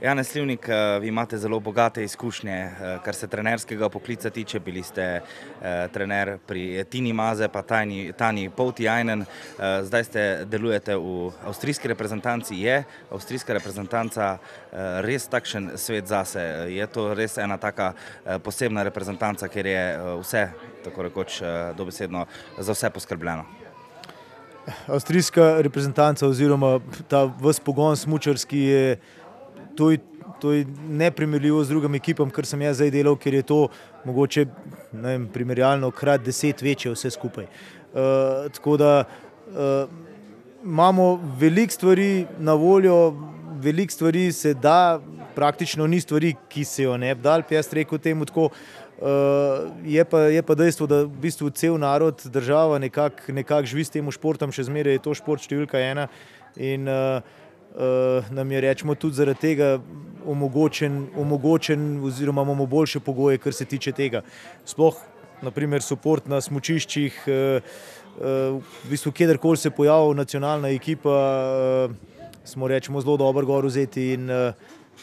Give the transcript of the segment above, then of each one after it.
Jan Slivnik, eh, vi imate zelo bogate izkušnje, eh, kar se trenerskega poklica tiče. Bili ste eh, trener pri Tini Maze, pa Tani, Tani Poutijajnen. Eh, zdaj ste delujete v avstrijski reprezentanci. Je avstrijska reprezentanca res takšen svet zase? Je to res ena taka posebna reprezentanca, ker je vse, tako rekoč, dobesedno za vse poskrbljeno? Avstrijska reprezentanca oziroma ta vse pogon smučarski je to je, to je neprimerljivo z drugimi ekipami, kar sem jaz zdaj delal, ker je to mogoče vem, primerjalno krat deset večje vse skupaj. Uh, tako da uh, imamo veliko stvari na voljo, veliko stvari se da, praktično ni stvari, ki se jo ne bi dal, pa jaz rekel temu tako. Uh, je, pa, je pa dejstvo, da v bistvu cel narod, država nekako nekak živi s tem športom, še zmeraj je to šport številka ena. In, uh, nam je rečemo tudi zaradi tega omogočen, omogočen oziroma imamo boljše pogoje, kar se tiče tega. Sploh, naprimer, suport na smočiščih, uh, uh, v bistvu, kjerkoli se pojavi nacionalna ekipa, smo rečemo zelo dobro gor vzeti in,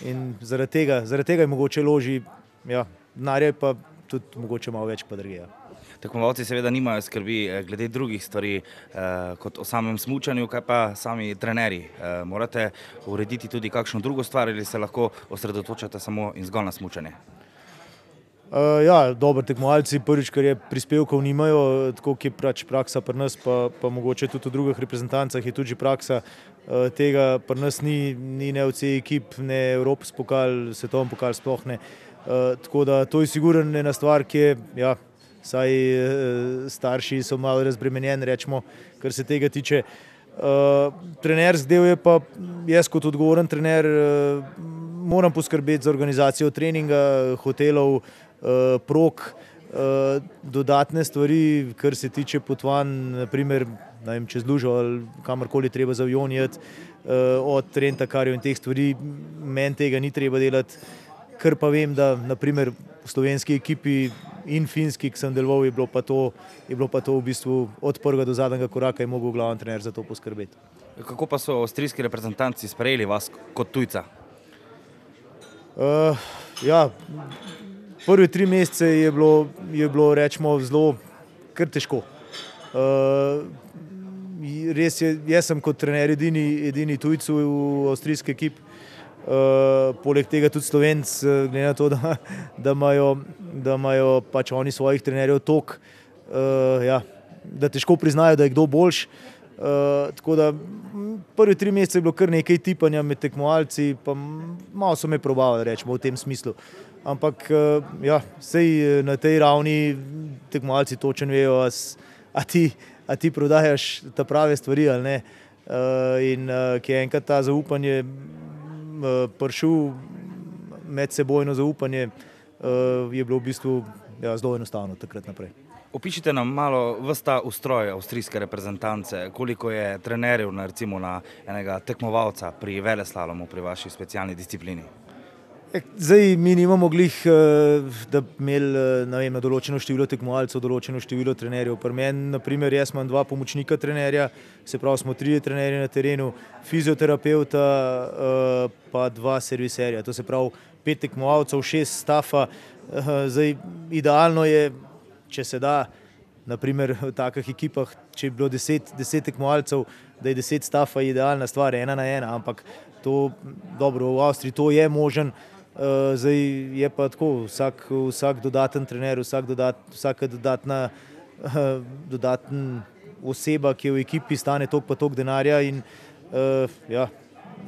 in zaradi, tega, zaradi tega je mogoče loži, ja, denarje pa tudi mogoče malo več pa drgejo. Tekmovalci seveda nimajo skrbi eh, glede drugih stvari eh, kot o samem smučanju, kaj pa sami trenerji. Eh, morate urediti tudi kakšno drugo stvar ali se lahko osredotočate samo in zgolj na smučanje? Uh, ja, dobro, tekmovalci prvič, ker je prispevkov nimajo, tako je pač praksa pri nas, pa, pa mogoče tudi v drugih reprezentancah je tudi praksa. Uh, tega pri nas ni, ni ne v celi ekip, ne Evropski pokal, svetovni pokal sploh ne. Uh, tako da to je sigurno ena stvar, ki je ja, saj eh, starši so malo razbremenjeni, rečemo, kar se tega tiče. Uh, trenerski del je pa, jaz kot odgovoren trener, uh, moram poskrbeti za organizacijo treninga, hotelov, uh, prok, uh, dodatne stvari, kar se tiče potovanj, naprimer vem, čez Lužo ali kamorkoli treba za avion jeti, uh, od Trenta, kar je in teh stvari, meni tega ni treba delati. Ker pa vem, da naprimer v slovenski ekipi in finski, ki sem deloval, je bilo pa to, je bilo pa to v bistvu od prvega do zadnjega koraka in mogel glavni trener za to poskrbeti. Kako pa so avstrijski reprezentanci sprejeli vas kot tujca? Uh, ja, prvi tri mesece je bilo, je bilo rečemo, zelo kar težko. Uh, res je, jaz sem kot trener edini, edini tujc v avstrijski ekipi. Uh, poleg tega tudi Slovenci, glede na to, da, da imajo da imajo pač oni svojih trenerjev tok, uh, ja, da težko priznajo, da je kdo boljši. Uh, tako da prvi tri mesece je bilo kar nekaj tipanja med tekmovalci, pa malo so me probavali, rečemo v tem smislu. Ampak uh, ja, sej na tej ravni tekmovalci točno vejo, a, a, ti, a ti prodajaš ta prave stvari ali ne. Uh, in uh, ki je enkrat ta zaupanje uh, pršil, medsebojno zaupanje, uh, je bilo v bistvu ja, zelo enostavno takrat naprej. Opišite nam malo vrsta ustroj avstrijske reprezentance, koliko je trenerjev na, recimo, na enega tekmovalca pri Veleslalomu, pri vaši specialni disciplini. Zdaj mi nimamo glih, eh, da bi imeli eh, vem, na določeno število tekmovalcev, določeno število trenerjev. Pri meni, na primer, jaz imam dva pomočnika trenerja, se pravi, smo trije trenerji na terenu, fizioterapeuta, pa dva serviserja. To se pravi, pet tekmovalcev, šest stafa. Eh, zdaj, idealno je, če se da, naprimer v takih ekipah, če bi bilo deset, deset tekmovalcev, da je deset stafa idealna stvar, ena na ena, ampak to, dobro, v Avstriji to je možen. Uh, zdaj je pa tako, vsak, vsak dodaten trener, vsak dodat, vsaka dodatna uh, dodatna oseba, ki je v ekipi, stane toliko pa toliko denarja in uh, ja,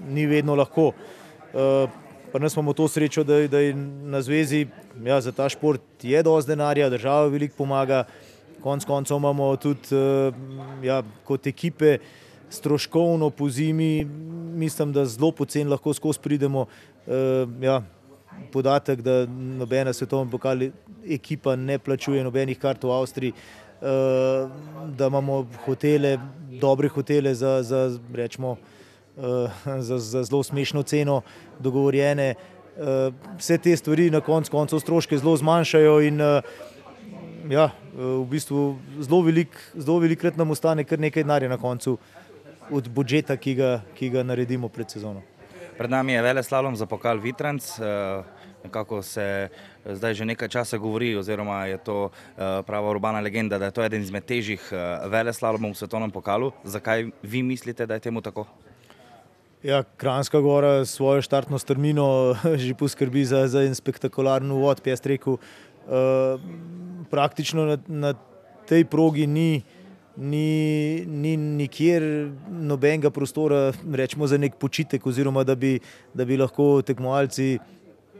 ni vedno lahko. Pa nas imamo to srečo, da, da je na zvezi ja, za ta šport je dovolj denarja, država veliko pomaga. Konec koncev imamo tudi ja, kot ekipe stroškovno po zimi, mislim, da zelo poceni lahko skozi pridemo. Ja, podatek, da nobena svetovna pokal ekipa ne plačuje nobenih kart v Avstriji, da imamo hotele, dobre hotele za, za rečemo, Eh, za, za zelo smešno ceno dogovorjene. Eh, vse te stvari na koncu koncev stroške zelo zmanjšajo in eh, ja, v bistvu zelo velikrat velik nam ostane kar nekaj denarja na koncu od budžeta, ki ga, ki ga naredimo pred sezono. Pred nami je vele slalom za pokal Vitranc. Nekako se zdaj že nekaj časa govori, oziroma je to prava urbana legenda, da je to eden izmed težjih vele slalomov v svetovnem pokalu. Zakaj vi mislite, da je temu tako? Ja, Kranjska gora s svojo štartno strmino že poskrbi za, za en spektakularen uvod, rekel. Uh, praktično na, na tej progi ni, ni, ni nikjer nobenega prostora rečemo, za nek počitek, oziroma da bi, da bi lahko tekmovalci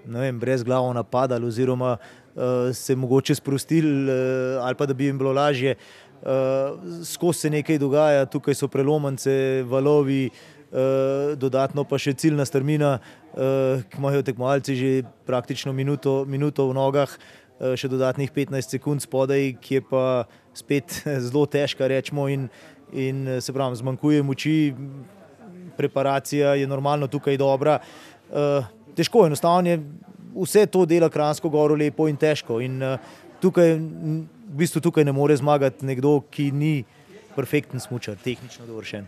vem, brez glavo napadali, oziroma uh, se mogoče sprostili, uh, ali pa da bi jim bilo lažje. Uh, skozi se nekaj dogaja, tukaj so prelomance, valovi. Uh, dodatno pa še ciljna strmina, uh, ki imajo tekmovalci že praktično minuto, minuto v nogah, uh, še dodatnih 15 sekund spodaj, ki je pa spet zelo težka, rečemo, in, in se pravi, zmanjkuje moči, preparacija je normalno tukaj dobra. Uh, težko, enostavno je vse to dela Kransko goro lepo in težko. In tukaj, v bistvu tukaj ne more zmagati nekdo, ki ni perfekten smočar, tehnično dovršen.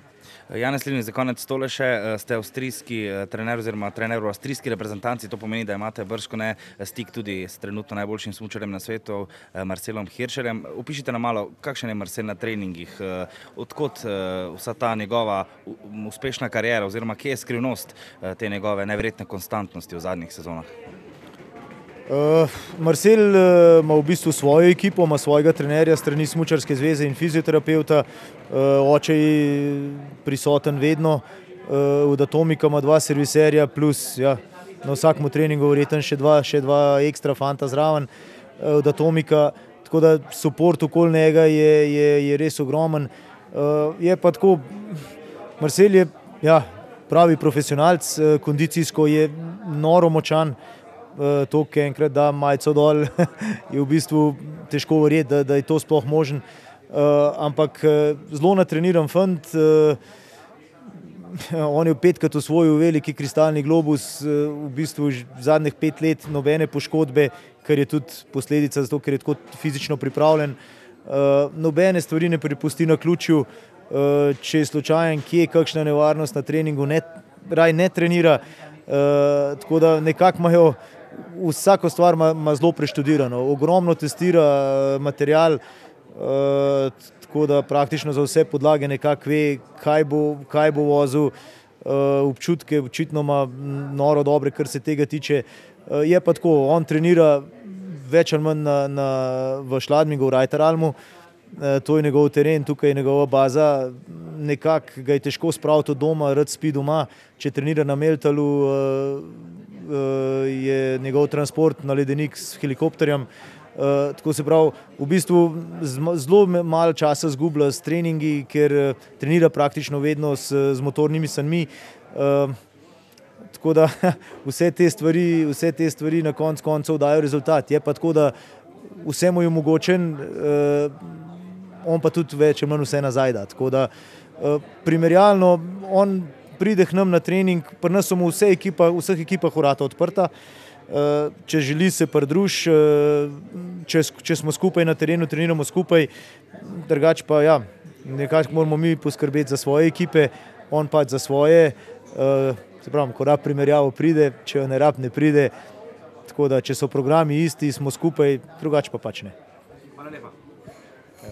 Janez Livni, za konec tole še, ste avstrijski trener oziroma trener v avstrijski reprezentanci, to pomeni, da imate brško ne stik tudi s trenutno najboljšim smučarjem na svetu, Marcelom Hiršerjem. Opišite nam malo, kakšen je Marcel na treningih, odkot vsa ta njegova uspešna karijera oziroma kje je skrivnost te njegove neverjetne konstantnosti v zadnjih sezonah? Uh, Marcel uh, ima v bistvu svojo ekipo, ima svojega trenerja, strani Smučarske zveze in fizioterapeuta, uh, oče je prisoten vedno, uh, od Atomika ima dva serviserja, plus ja, na vsakem treningu verjetno še dva, še dva ekstra fanta zraven uh, od Atomika, tako da support okoli njega je, je, je res ogromen. Uh, je pa tako, Marcel je ja, pravi profesionalc, kondicijsko je noro močan. Uh, to, ki enkrat da majico dol, je v bistvu težko verjeti, da, da je to sploh možen. Uh, ampak uh, zelo natreniran fant, uh, on je petkrat osvojil veliki kristalni globus, uh, v bistvu zadnjih pet let nobene poškodbe, kar je tudi posledica zato, ker je tako fizično pripravljen. Uh, nobene stvari ne prepusti na ključju, uh, če je slučajen, kje je kakšna nevarnost na treningu, ne, raj ne trenira. Uh, tako da nekako imajo vsako stvar ima, ima zelo preštudirano, ogromno testira eh, material, uh, tako da praktično za vse podlage nekako ve, kaj bo, kaj bo vozil, uh, občutke očitno ima noro dobre, kar se tega tiče. Uh, je pa tako, on trenira več ali manj na, na, v Šladmigu, v Rajtaralmu, uh, to je njegov teren, tukaj je njegova baza, nekako ga je težko spraviti od doma, rad spi doma, če trenira na Meltalu. Uh, je njegov transport na ledenik s helikopterjem. Uh, tako se pravi, v bistvu zelo malo časa zgublja s treningi, ker uh, trenira praktično vedno s, z motornimi sanmi. Uh, tako da vse te stvari, vse te stvari na koncu koncev dajo rezultat. Je pa tako, da vse mu je omogočen, uh, on pa tudi več ali manj vse nazaj da. Tako da uh, primerjalno on pride k nam na trening, pri nas smo vse ekipa, vseh ekipah urata odprta. Eh, če želi se pridružiti, eh, če, če smo skupaj na terenu, treniramo skupaj, drugače pa ja, nekako moramo mi poskrbeti za svoje ekipe, on pa za svoje. Eh, se pravi, ko rab primerjavo pride, če jo ne rab ne pride. Tako da, če so programi isti, smo skupaj, drugače pa pač ne. Hvala lepa.